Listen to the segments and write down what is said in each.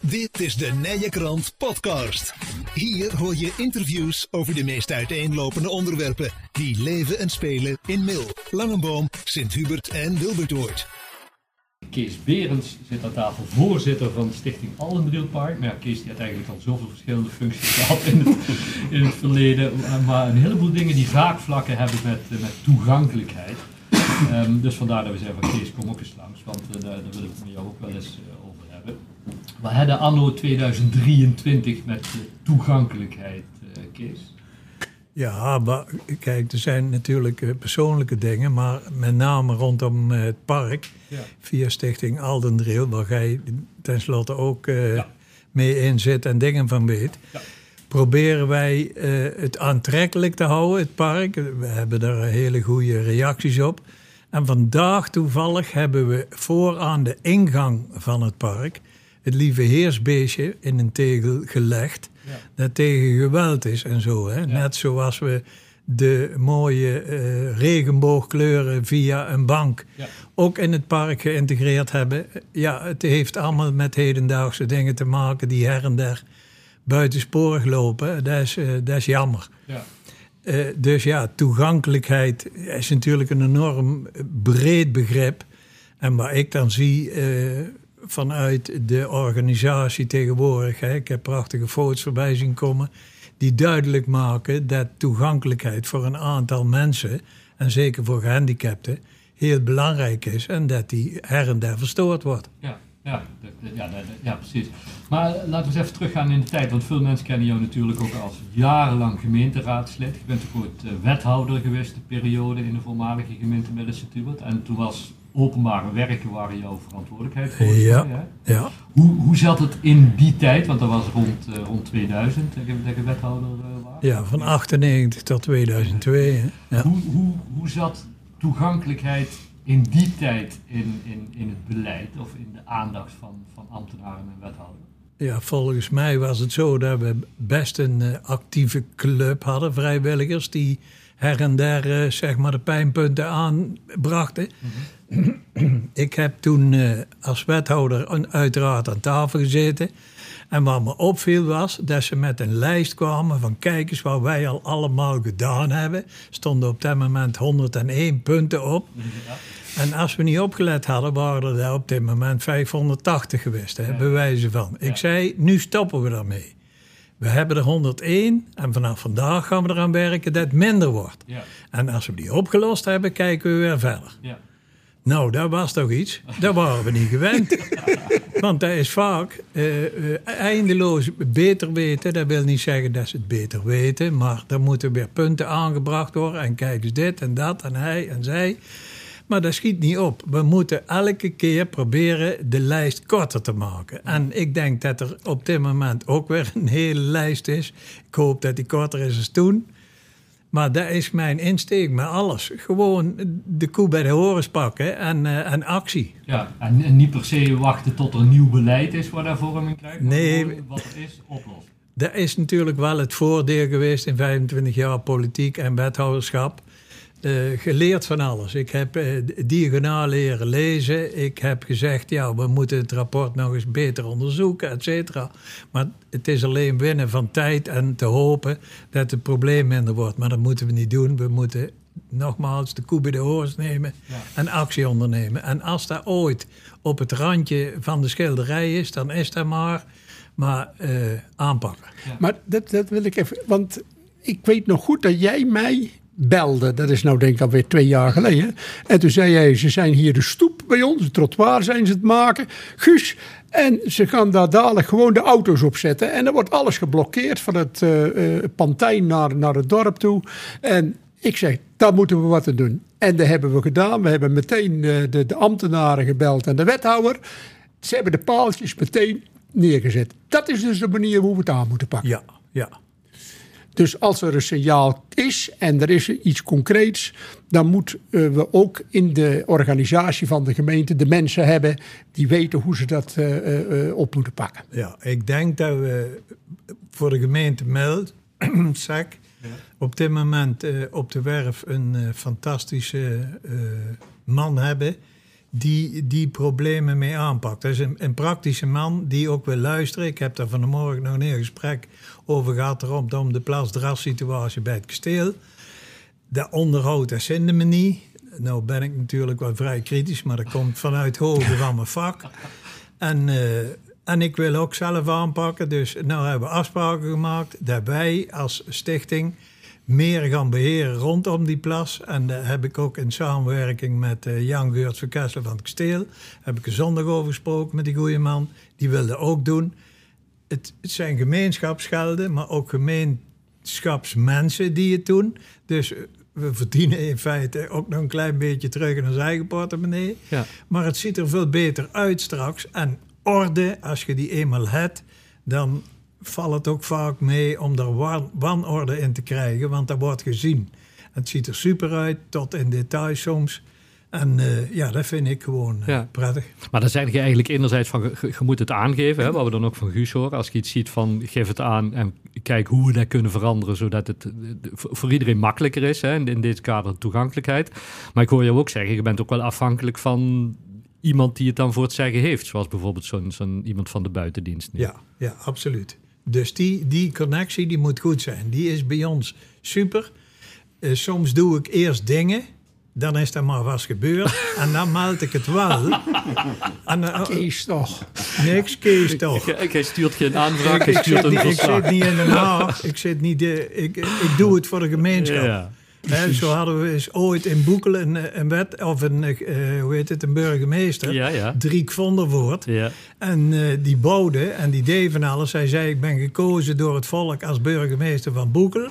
Dit is de Nije Krant Podcast. Hier hoor je interviews over de meest uiteenlopende onderwerpen die leven en spelen in Mil, Langenboom, Sint-Hubert en Wilbertoord. Kees Berends zit aan tafel, voorzitter van de stichting Allenbrilpark. Maar ja, Kees die had eigenlijk al zoveel verschillende functies gehad in het, in het verleden. Maar een heleboel dingen die raakvlakken hebben met, met toegankelijkheid. Um, dus vandaar dat we zeggen van Kees, kom ook eens langs, want uh, daar, daar wil ik het met jou ook wel eens hebben. We hebben anno 2023 met toegankelijkheid, Kees. Ja, maar kijk, er zijn natuurlijk persoonlijke dingen, maar met name rondom het park, ja. via Stichting Aldendreel, waar jij tenslotte ook ja. mee in zit en dingen van weet. Ja proberen wij uh, het aantrekkelijk te houden, het park. We hebben daar hele goede reacties op. En vandaag toevallig hebben we vooraan de ingang van het park het lieve heersbeestje in een tegel gelegd. Ja. Dat tegen geweld is en zo. Hè? Net zoals we de mooie uh, regenboogkleuren via een bank ja. ook in het park geïntegreerd hebben. Ja, het heeft allemaal met hedendaagse dingen te maken die her en der buitensporig lopen. Dat is, uh, dat is jammer. Ja. Uh, dus ja, toegankelijkheid is natuurlijk een enorm breed begrip. En wat ik dan zie uh, vanuit de organisatie tegenwoordig, hè, ik heb prachtige foto's voorbij zien komen, die duidelijk maken dat toegankelijkheid voor een aantal mensen, en zeker voor gehandicapten, heel belangrijk is en dat die her en der verstoord wordt. Ja. Ja, ja, ja, precies. Maar laten we eens even teruggaan in de tijd, want veel mensen kennen jou natuurlijk ook als jarenlang gemeenteraadslid. Je bent ook ooit wethouder geweest, de periode in de voormalige gemeente Midden-Sint-Hubert. En toen was openbare werken waar jouw verantwoordelijkheid voor. Ja, ja. Hoe, hoe zat het in die tijd, want dat was rond, uh, rond 2000 dat je wethouder uh, was? Ja, van 98 tot 2002. Hè? Ja. Hoe, hoe, hoe zat toegankelijkheid in die tijd in, in, in het beleid of in de aandacht van, van ambtenaren en wethouders? Ja, volgens mij was het zo dat we best een uh, actieve club hadden, vrijwilligers, die her en der uh, zeg maar de pijnpunten aanbrachten. Mm -hmm. Ik heb toen uh, als wethouder uiteraard aan tafel gezeten. En wat me opviel was dat ze met een lijst kwamen van kijk eens wat wij al allemaal gedaan hebben. Stonden op dat moment 101 punten op. Ja. En als we niet opgelet hadden, waren er op dit moment 580 geweest, hè, ja. bewijzen van. Ik zei, nu stoppen we daarmee. We hebben er 101 en vanaf vandaag gaan we eraan werken dat het minder wordt. Ja. En als we die opgelost hebben, kijken we weer verder. Ja. Nou, dat was toch iets. Dat waren we niet gewend. Want dat is vaak uh, uh, eindeloos beter weten. Dat wil niet zeggen dat ze het beter weten. Maar er moeten weer punten aangebracht worden. En kijk eens dit en dat en hij en zij. Maar dat schiet niet op. We moeten elke keer proberen de lijst korter te maken. En ik denk dat er op dit moment ook weer een hele lijst is. Ik hoop dat die korter is als toen. Maar dat is mijn insteek met alles. Gewoon de koe bij de horens pakken en, uh, en actie. Ja, en, en, niet per se wachten tot er een nieuw beleid is waar daar vorm in krijgt. Nee. Wat er is, oplossen. Dat is natuurlijk wel het voordeel geweest in 25 jaar politiek en wethouderschap. Uh, geleerd van alles. Ik heb uh, diagonaal leren lezen. Ik heb gezegd, ja, we moeten het rapport nog eens beter onderzoeken, et cetera. Maar het is alleen winnen van tijd en te hopen dat het probleem minder wordt. Maar dat moeten we niet doen. We moeten nogmaals de koe bij de horens nemen ja. en actie ondernemen. En als dat ooit op het randje van de schilderij is, dan is dat maar, maar uh, aanpakken. Ja. Maar dat, dat wil ik even, want ik weet nog goed dat jij mij belde. Dat is nou denk ik alweer twee jaar geleden. En toen zei hij, ze zijn hier de stoep bij ons, het trottoir zijn ze het maken. Guus, en ze gaan daar dadelijk gewoon de auto's op zetten. En dan wordt alles geblokkeerd van het uh, Pantijn naar, naar het dorp toe. En ik zeg, daar moeten we wat aan doen. En dat hebben we gedaan. We hebben meteen de, de, de ambtenaren gebeld en de wethouder. Ze hebben de paaltjes meteen neergezet. Dat is dus de manier hoe we het aan moeten pakken. Ja, ja. Dus als er een signaal is en er is iets concreets, dan moeten uh, we ook in de organisatie van de gemeente de mensen hebben die weten hoe ze dat uh, uh, op moeten pakken. Ja, ik denk dat we voor de gemeente Meld, SEC, ja. op dit moment op de werf een fantastische man hebben die die problemen mee aanpakt. Dat is een, een praktische man die ook wil luisteren. Ik heb daar vanmorgen nog een gesprek over gehad rondom de plaatsdrassituatie bij het kasteel. Dat onderhoud, dat vinden me niet. Nou ben ik natuurlijk wel vrij kritisch, maar dat komt vanuit hoogte van mijn vak. En, eh, en ik wil ook zelf aanpakken. Dus nou hebben we afspraken gemaakt dat wij als stichting meer gaan beheren rondom die plas. En daar heb ik ook in samenwerking met uh, Jan Geurt van Kessel van het Kasteel... heb ik een zondag over gesproken met die goede man. Die wilde ook doen. Het, het zijn gemeenschapsgelden, maar ook gemeenschapsmensen die het doen. Dus eh, we verdienen in feite ook nog een klein beetje terug in ons eigen portemonnee. Ja. Maar het ziet er veel beter uit straks. En orde, als je die eenmaal hebt, dan valt het ook vaak mee om er wan- wanorde in te krijgen, want dat wordt gezien. Het ziet er super uit, tot in detail soms. En eh, ja, dat vind ik gewoon Ja. prettig. Maar dan zeg je eigenlijk enerzijds van, je, je moet het aangeven, hè, wat we dan ook van Guus horen. Als je iets ziet van, geef het aan en kijk hoe we dat kunnen veranderen, zodat het eh, voor iedereen makkelijker is. Hè, in, in dit kader toegankelijkheid. Maar ik hoor jou ook zeggen, je bent ook wel afhankelijk van iemand die het dan voor het zeggen heeft. Zoals bijvoorbeeld zo'n zo'n iemand van de buitendienst. nu. Ja, ja, absoluut. Dus die, die connectie die moet goed zijn. Die is bij ons super. Eh, soms doe ik eerst dingen, dan is dat maar vast gebeurd. en dan meld ik het wel. en, eh, Kees toch. niks, Kees toch. Jij stuurt geen aanvraag, Ik, ik, stuurt zit een niet, ik verslag. zit niet in Den Haag. Ik, zit niet de, ik, ik doe het voor de gemeenschap. Ja. Zo hadden we eens ooit in Boekel een, een wet, of een, eh, hoe heet het, een burgemeester. Ja, ja. Driek van der Voort. Ja. En eh, die bouwde en die deed van alles. Hij zei, ik ben gekozen door het volk als burgemeester van Boekel.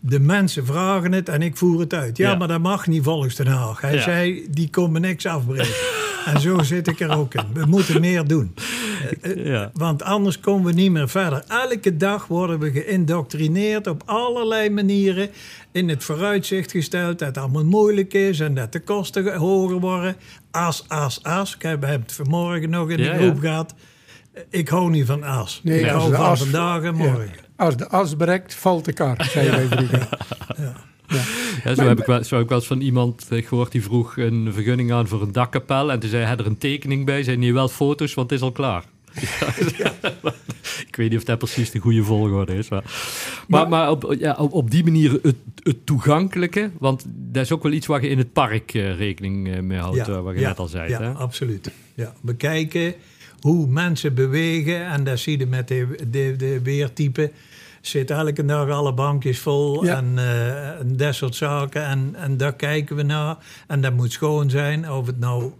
De mensen vragen het en ik voer het uit. Ja, Ja. maar dat mag niet volgens Den Haag. Hij zei, die komen niks afbreken. en zo zit ik er ook in. We moeten meer doen. Eh, eh, Ja. Want anders komen we niet meer verder. Elke dag worden we geïndoctrineerd op allerlei manieren. In het vooruitzicht gesteld dat het allemaal moeilijk is en dat de kosten hoger worden. As, as, as. Ik heb het vanmorgen nog in de Ja, ja. groep gehad. Ik hou niet van as. Nee, ik als hou van as- vandaag en Ja. morgen. Als de as brekt, valt de kar, zei wij vroeger. Ja, zo, heb ik wel, zo heb ik wel eens van iemand eh, gehoord die vroeg een vergunning aan voor een dakkapel. En toen zei hij er een tekening bij. Zei niet wel foto's, want het is al klaar. Ja, ik weet niet of dat precies de goede volgorde is. Maar, maar, maar op, ja, op, op die manier het, het toegankelijke. Want dat is ook wel iets waar je in het park eh, rekening eh, mee houdt. wat je net al zei. Ja, hè? absoluut. Ja. Bekijken hoe mensen bewegen. En dat zie je met de, de, de weertype. Zit elke dag alle bankjes vol Ja. en, eh, en dat soort zaken. En, en daar kijken we naar. En dat moet schoon zijn. Of het nou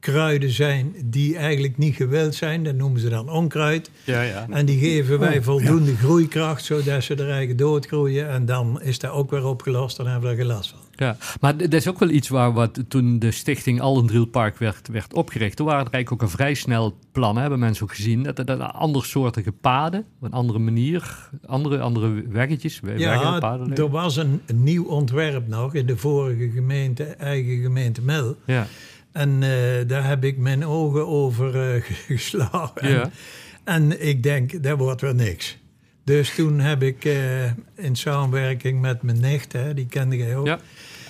kruiden zijn die eigenlijk niet gewild zijn. Dat noemen ze dan onkruid. Ja, ja. En die geven wij Oh, voldoende groeikracht, zodat ze er eigen doodgroeien. En dan is dat ook weer opgelost. Dan hebben we er geen last van. Ja, maar dat is ook wel iets waar wat, toen de stichting Allendriel Park werd, werd opgericht. Toen waren er eigenlijk ook een vrij snel plan, hè, hebben mensen ook gezien. Dat er er andersoortige paden, op een andere manier, andere, andere weggetjes, Ja, paden. er was een, een nieuw ontwerp nog in de vorige gemeente, eigen gemeente Mel. Ja, En eh, daar heb ik mijn ogen over eh, geslagen. En, Ja. en ik denk, dat wordt wel niks. Dus toen heb ik eh, in samenwerking met mijn nicht, hè, die kende jij ook, ja.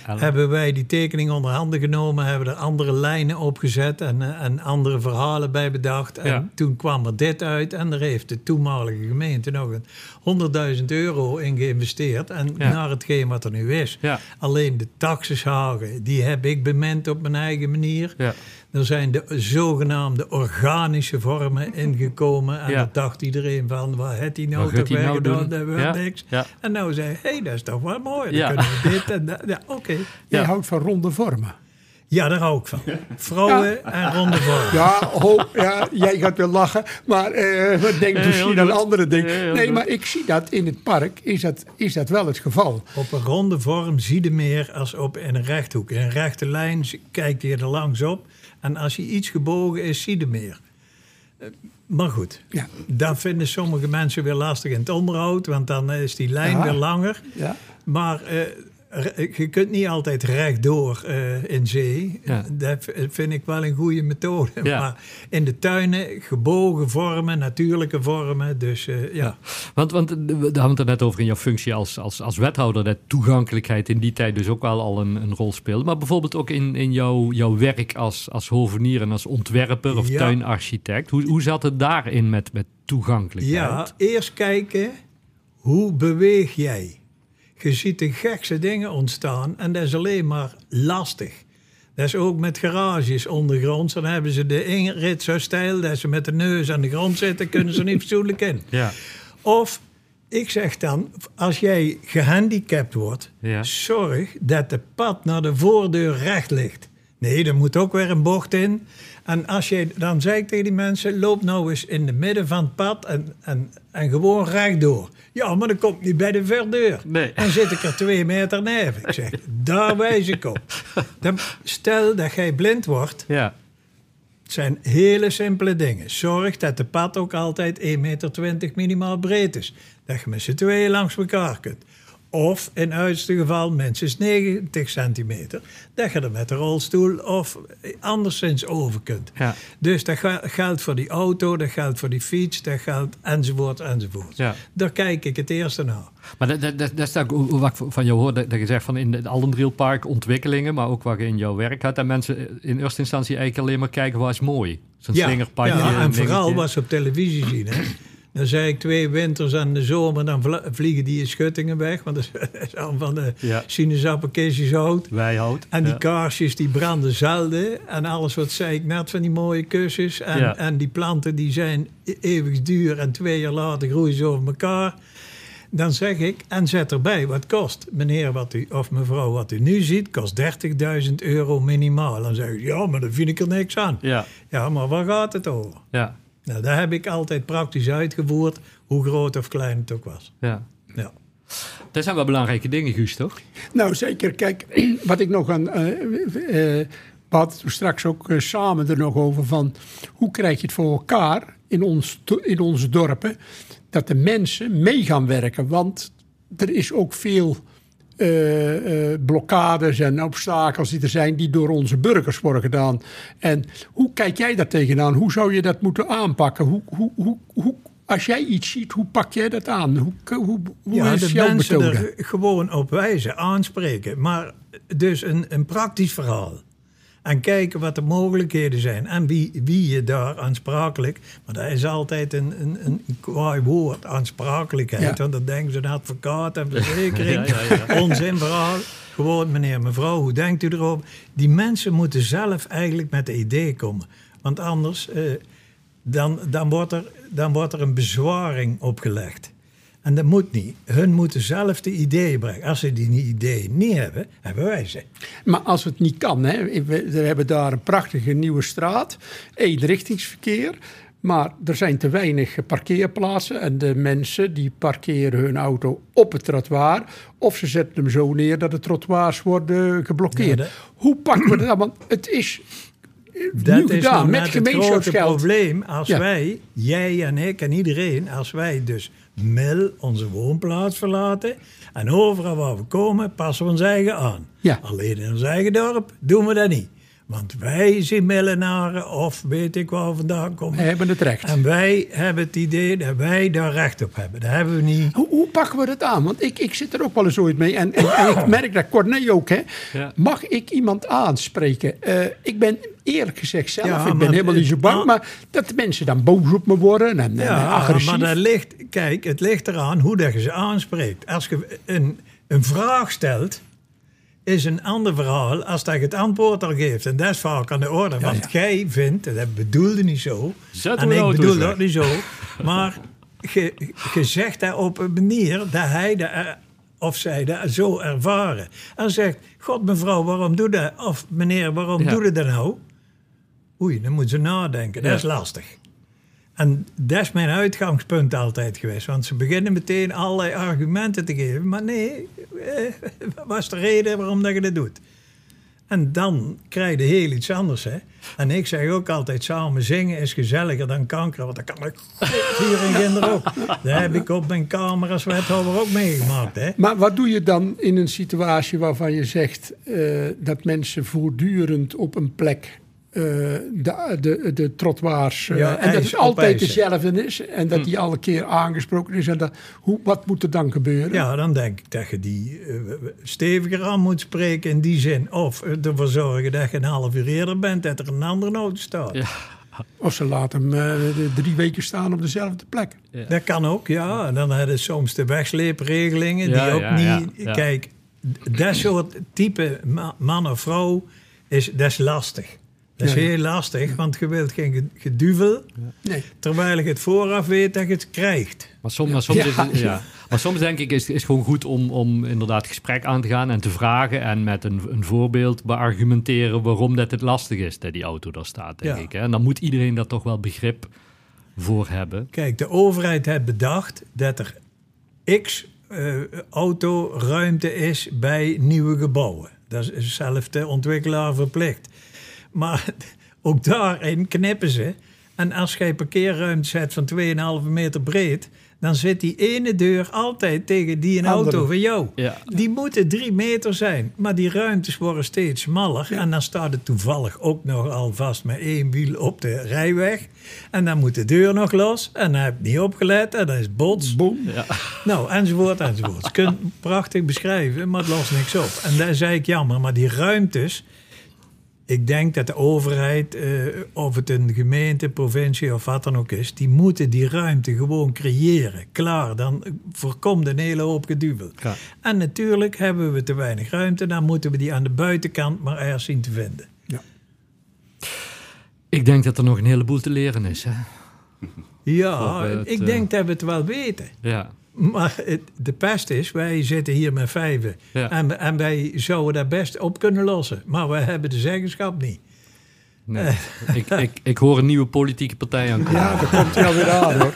Ellen. hebben wij die tekening onder handen genomen, hebben er andere lijnen opgezet en, eh, en andere verhalen bij bedacht. En Ja. toen kwam er dit uit en daar heeft de toenmalige gemeente nog een 100.000 euro in geïnvesteerd. En Ja. naar hetgeen wat er nu is. Ja, Alleen de taxishagen, die heb ik bemind op mijn eigen manier. ja. Er zijn de zogenaamde organische vormen ingekomen. En Ja. dan dacht iedereen van, wat heeft hij nou toch hij nou weer gedaan? Dat Ja, niks. ja. En nou zei hij, hey, dat is toch wel mooi. Dan kunnen we dit en dat. Ja, oké. Jij Ja. houdt van ronde vormen. Ja, daar hou ik van. Vrouwen en ronde vormen. Ja, ho, ja, jij gaat wel lachen, maar eh wat denkt misschien aan andere dingen. Nee, goed. maar ik zie dat in het park, is dat, is dat wel het geval. Op een ronde vorm zie je meer als op in een rechthoek. In een rechte lijn kijkt je er langs op. En als je iets gebogen is, zie je meer. Eh, Maar goed, Ja. dat vinden sommige mensen weer lastig in het onderhoud. Want dan is die lijn weer langer. Ja. Maar eh, je kunt niet altijd rechtdoor eh in zee. Ja. Dat vind ik wel een goede methode. Ja. Maar in de tuinen gebogen vormen, natuurlijke vormen. Dus eh, ja. Want, want we daar hadden we het er net over in jouw functie als, als, als wethouder, dat toegankelijkheid in die tijd dus ook wel al een, een rol speelde. Maar bijvoorbeeld ook in, in jouw, jouw werk als, als hovenier en als ontwerper of tuinarchitect. Hoe, hoe zat het daarin met, met toegankelijkheid? Ja, eerst kijken, hoe beweeg jij? Je ziet de gekste dingen ontstaan en dat is alleen maar lastig. Dat is ook met garages ondergronds. Dan hebben ze de inrit zo stijl dat ze met de neus aan de grond zitten, kunnen ze niet fatsoenlijk in. Ja. Of, ik zeg dan, als jij gehandicapt wordt, Ja. zorg dat de pad naar de voordeur recht ligt. Nee, er moet ook weer een bocht in. En als je, dan zeg ik tegen die mensen, loop nou eens in het midden van het pad en, en, en gewoon rechtdoor. Ja, maar dat komt niet bij de verdeur. Nee. Dan zit ik er twee meter neven. Ik zeg, daar wijs ik op. Dan, stel dat jij blind wordt, Ja. het zijn hele simpele dingen. Zorg dat de pad ook altijd 1,20 meter minimaal breed is. Dat je met z'n tweeën langs elkaar kunt. Of in uiterste geval minstens 90 centimeter. Dat je er met de rolstoel of anderszins over kunt. Ja. Dus dat geldt voor die auto, dat geldt voor die fiets, dat geldt enzovoort enzovoort. Ja. Daar kijk ik het eerste naar. Maar dat, dat, dat, dat is ook wat ik van jou hoor, dat, dat je zegt van in het Allendrielpark ontwikkelingen, maar ook wat je in jouw werk had. En mensen in eerste instantie eigenlijk alleen maar kijken wat is mooi. Zo'n slingerpadje. Ja, een en vooral dingetje. was op televisie zien. Hè. Dan zei ik twee winters en de zomer, dan vliegen die schuttingen weg. Want dat is al van de Ja. sinaasappelkistjes hout. Wijhout. En die Ja. kaarsjes die branden zelden. En alles wat zei ik net van die mooie kussens. En, Ja. en die planten die zijn e- eeuwig duur. En twee jaar later groeien ze over elkaar. Dan zeg ik, en zet erbij wat kost. Meneer wat u, of mevrouw wat u nu ziet, kost 30.000 euro minimaal. Dan zeg ik, ja, maar daar vind ik er niks aan. Ja, Ja, maar waar gaat het over? ja, Nou, daar heb ik altijd praktisch uitgevoerd, hoe groot of klein het ook was. ja. Ja. Dat zijn wel belangrijke dingen, Guus, toch? Nou, zeker. Kijk, wat ik nog aan. eh eh, we hadden het toen straks ook eh, samen er nog over van hoe krijg je het voor elkaar in, ons, in onze dorpen dat de mensen mee gaan werken. Want er is ook veel eh, eh, blokkades en obstakels die er zijn die door onze burgers worden gedaan. En hoe kijk jij daar tegenaan? Hoe zou je dat moeten aanpakken? Hoe, hoe, hoe, hoe, als jij iets ziet, hoe pak jij dat aan? Hoe, hoe, hoe ja, is jouw mensen methode? er gewoon op wijzen, aanspreken. Maar dus een, een praktisch verhaal. En kijken wat de mogelijkheden zijn. En wie, wie je daar aansprakelijk... Maar dat is altijd een, een, een kwaai woord, aansprakelijkheid. Ja. Want dan denken ze een advocaat en verzekering. Ja, ja, Onzin verhaal. Gewoon, meneer, mevrouw, hoe denkt u erover? Die mensen moeten zelf eigenlijk met de idee komen. Want anders... eh, dan, dan, wordt er, dan wordt er een bezwaring opgelegd. En dat moet niet. Hun moeten zelf de ideeën brengen. Als ze die ideeën niet hebben, hebben wij ze. Maar als het niet kan, hè, we, hebben daar een prachtige nieuwe straat, eenrichtingsverkeer. Maar er zijn te weinig parkeerplaatsen en de mensen die parkeren hun auto op het trottoir. Of ze zetten hem zo neer dat de trottoirs worden geblokkeerd. Ja, dat- Hoe pakken we dat? Want het is eh, Dat nu is nou met het grote probleem. Als Ja. wij, jij en ik en iedereen, als wij dus mil onze woonplaats verlaten... en overal waar we komen, passen we ons eigen aan. Ja. Alleen in ons eigen dorp doen we dat niet. Want wij zijn millenaren of weet ik waar vandaan komen. We hebben het recht. En wij hebben het idee dat wij daar recht op hebben. Dat hebben we niet. Hoe, hoe pakken we dat aan? Want ik, ik zit er ook wel eens ooit mee. En, en, en ik merk dat Corné ook. Hè. Ja. Mag ik iemand aanspreken? Eh, ik ben eerlijk gezegd zelf, Ja, ik ben helemaal niet zo het- bang. nou- Maar dat de mensen dan boos op me worden en, en Ja, agressief. maar dat ligt, kijk, het ligt eraan hoe dat je ze aanspreekt. Als je een, een vraag stelt, is een ander verhaal als dat je het antwoord al geeft. En dat is vaak aan de orde. want jij vindt, en dat bedoelde niet zo, Zet en ik bedoel dat niet zo, maar je, je zegt dat op een manier dat hij dat, er- of zij dat zo ervaren. En zegt, god mevrouw, waarom doe dat? Of meneer, waarom Ja. doe je dat nou? Oei, dan moeten ze nadenken. Dat Ja. is lastig. En dat is mijn uitgangspunt altijd geweest. Want ze beginnen meteen allerlei argumenten te geven. Maar nee, eh, wat is de reden waarom dat je dat doet? En dan krijg je heel iets anders. Hè? En ik zeg ook altijd, samen zingen is gezelliger dan kanker. Want dat kan ik hier in Ginder ook. Daar heb ik op mijn kamer als wethouder ook meegemaakt. Hè? Maar wat doe je dan in een situatie waarvan je zegt eh, dat mensen voortdurend op een plek uh, de, de, de trottoirs. Uh, Ja, en dat het altijd dezelfde is. En dat die alle keer aangesproken is. En dat, hoe, wat moet er dan gebeuren? Ja, dan denk ik dat je die eh, steviger aan moet spreken in die zin. Of ervoor zorgen dat je een half uur eerder bent, dat er een andere auto staat. Ja. Of ze laten hem eh, drie weken staan op dezelfde plek. Dat kan ook, ja. En dan hebben je soms de wegsleepregelingen die ook ja, niet... ja, ja. Kijk, dat soort type ma- man of vrouw, is, dat is lastig. Dat is Ja, ja. heel lastig, want je wilt geen ge- geduvel... Nee. terwijl je het vooraf weet dat je het krijgt. Maar soms, maar soms, Ja. is het- ja. maar soms denk ik is het is gewoon goed om, om inderdaad gesprek aan te gaan en te vragen en met een, een voorbeeld beargumenteren waarom dat het lastig is dat die auto daar staat, denk Ja. ik. Hè? En dan moet iedereen daar toch wel begrip voor hebben. Kijk, de overheid heeft bedacht dat er x eh, autoruimte is bij nieuwe gebouwen. Dat is zelf de ontwikkelaar verplicht. Maar ook daarin knippen ze. En als jij parkeerruimte zet van 2,5 meter breed... dan zit die ene deur altijd tegen die een auto van jou. Ja. Die moeten drie meter zijn. Maar die ruimtes worden steeds smaller. En dan staat het toevallig ook nog al vast met één wiel op de rijweg. En dan moet de deur nog los. En dan heb je niet opgelet. En dan is het bots. Boom. Nou, enzovoort, enzovoort. Je kunt prachtig beschrijven, maar het lost niks op. En dat is eigenlijk jammer. Maar die ruimtes... Ik denk dat de overheid, eh, of het een gemeente, provincie of wat dan ook is... die moeten die ruimte gewoon creëren. Klaar, dan voorkomt een hele hoop geduvel. Ja. En natuurlijk hebben we te weinig ruimte. Dan moeten we die aan de buitenkant maar ergens zien te vinden. Ik denk dat er nog een heleboel te leren is. Hè? Ja, het, ik eh, denk dat we het wel weten. Ja. Maar het, de pest is, wij zitten hier met vijven. Ja. En, en wij zouden daar best op kunnen lossen. Maar wij hebben de zeggenschap niet. Nee. ik, ik, ik hoor een nieuwe politieke partij aan. Ja, daar komt hij alweer aan hoor.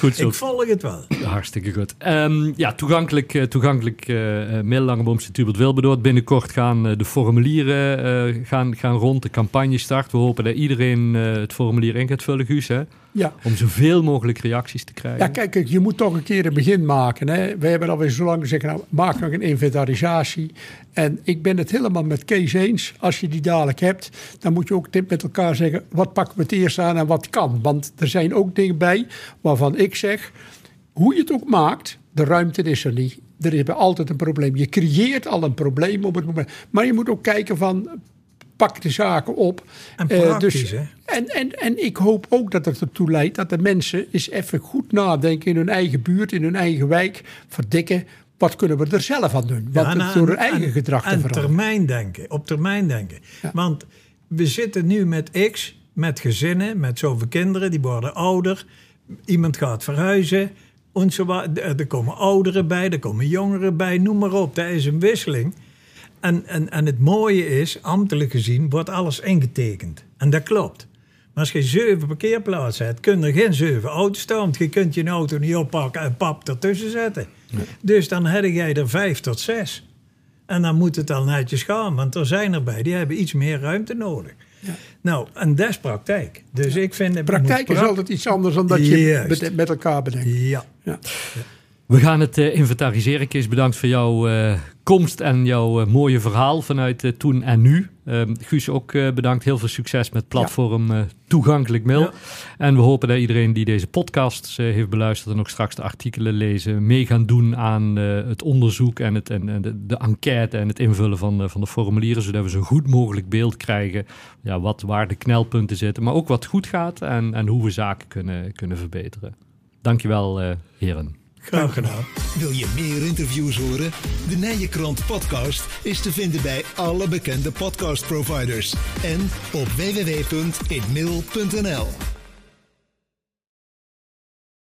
Goed zo. Ik volg het wel. Hartstikke goed. Ehm, ja, toegankelijk, eh, toegankelijk eh uh, Middellangebom Sint-Hubert Wilberdoord. Binnenkort gaan eh, de formulieren eh, gaan, gaan rond, de campagne start. We hopen dat iedereen eh, het formulier in gaat vullen, Guus. Hè? Ja. Om zoveel mogelijk reacties te krijgen. Ja, kijk, kijk, je moet toch een keer een begin maken. Hè. We hebben alweer zo lang gezegd, nou, maak nog een inventarisatie. En ik ben het helemaal met Kees eens. Als je die dadelijk hebt, dan moet je ook met elkaar zeggen... wat pakken we het eerst aan en wat kan. Want er zijn ook dingen bij waarvan ik zeg... hoe je het ook maakt, de ruimte is er niet. Er is altijd een probleem. Je creëert al een probleem op het moment. Maar je moet ook kijken van... pak de zaken op. En Eh, praktisch, dus, hè? en, en, en ik hoop ook dat het ertoe leidt dat de mensen eens even goed nadenken in hun eigen buurt, in hun eigen wijk. Verdikken, wat kunnen we er zelf aan doen? Wat Ja, en het door hun eigen gedrag te veranderen. termijn denken, op termijn denken. Want we zitten nu met X, met gezinnen, met zoveel kinderen, die worden ouder. Iemand gaat verhuizen. En er komen ouderen bij, er komen jongeren bij, noem maar op. Dat is een wisseling. En, en, en het mooie is, ambtelijk gezien, wordt alles ingetekend. En dat klopt. Maar als je zeven parkeerplaatsen hebt, kun er geen zeven auto's staan. Want je kunt je auto niet oppakken en pap ertussen zetten. Dus dan heb jij er vijf tot zes. En dan moet het al netjes gaan, want er zijn erbij die hebben iets meer ruimte nodig. Nou, en dat is praktijk. Dus ik vind... het Praktijk moet is pra- altijd iets anders dan dat je Juist. met elkaar bedenkt. Ja. Ja. We gaan het eh, inventariseren. Kees, bedankt voor jouw eh, komst en jouw eh, mooie verhaal vanuit eh, toen en nu. Ehm, Guus, ook eh, bedankt. Heel veel succes met platform Toegankelijk Mail. Ja. En we hopen dat iedereen die deze podcast heeft beluisterd... en ook straks de artikelen lezen... mee gaan doen aan het onderzoek en, het, en, en de, de enquête... en het invullen van, van de formulieren... zodat we zo goed mogelijk beeld krijgen... Ja, wat, waar de knelpunten zitten... maar ook wat goed gaat en, en hoe we zaken kunnen, kunnen verbeteren. Dankjewel, heren. Graag gedaan. Wil je meer interviews horen? De Nijenkrant podcast is te vinden bij alle bekende podcastproviders en op www.inmail.nl.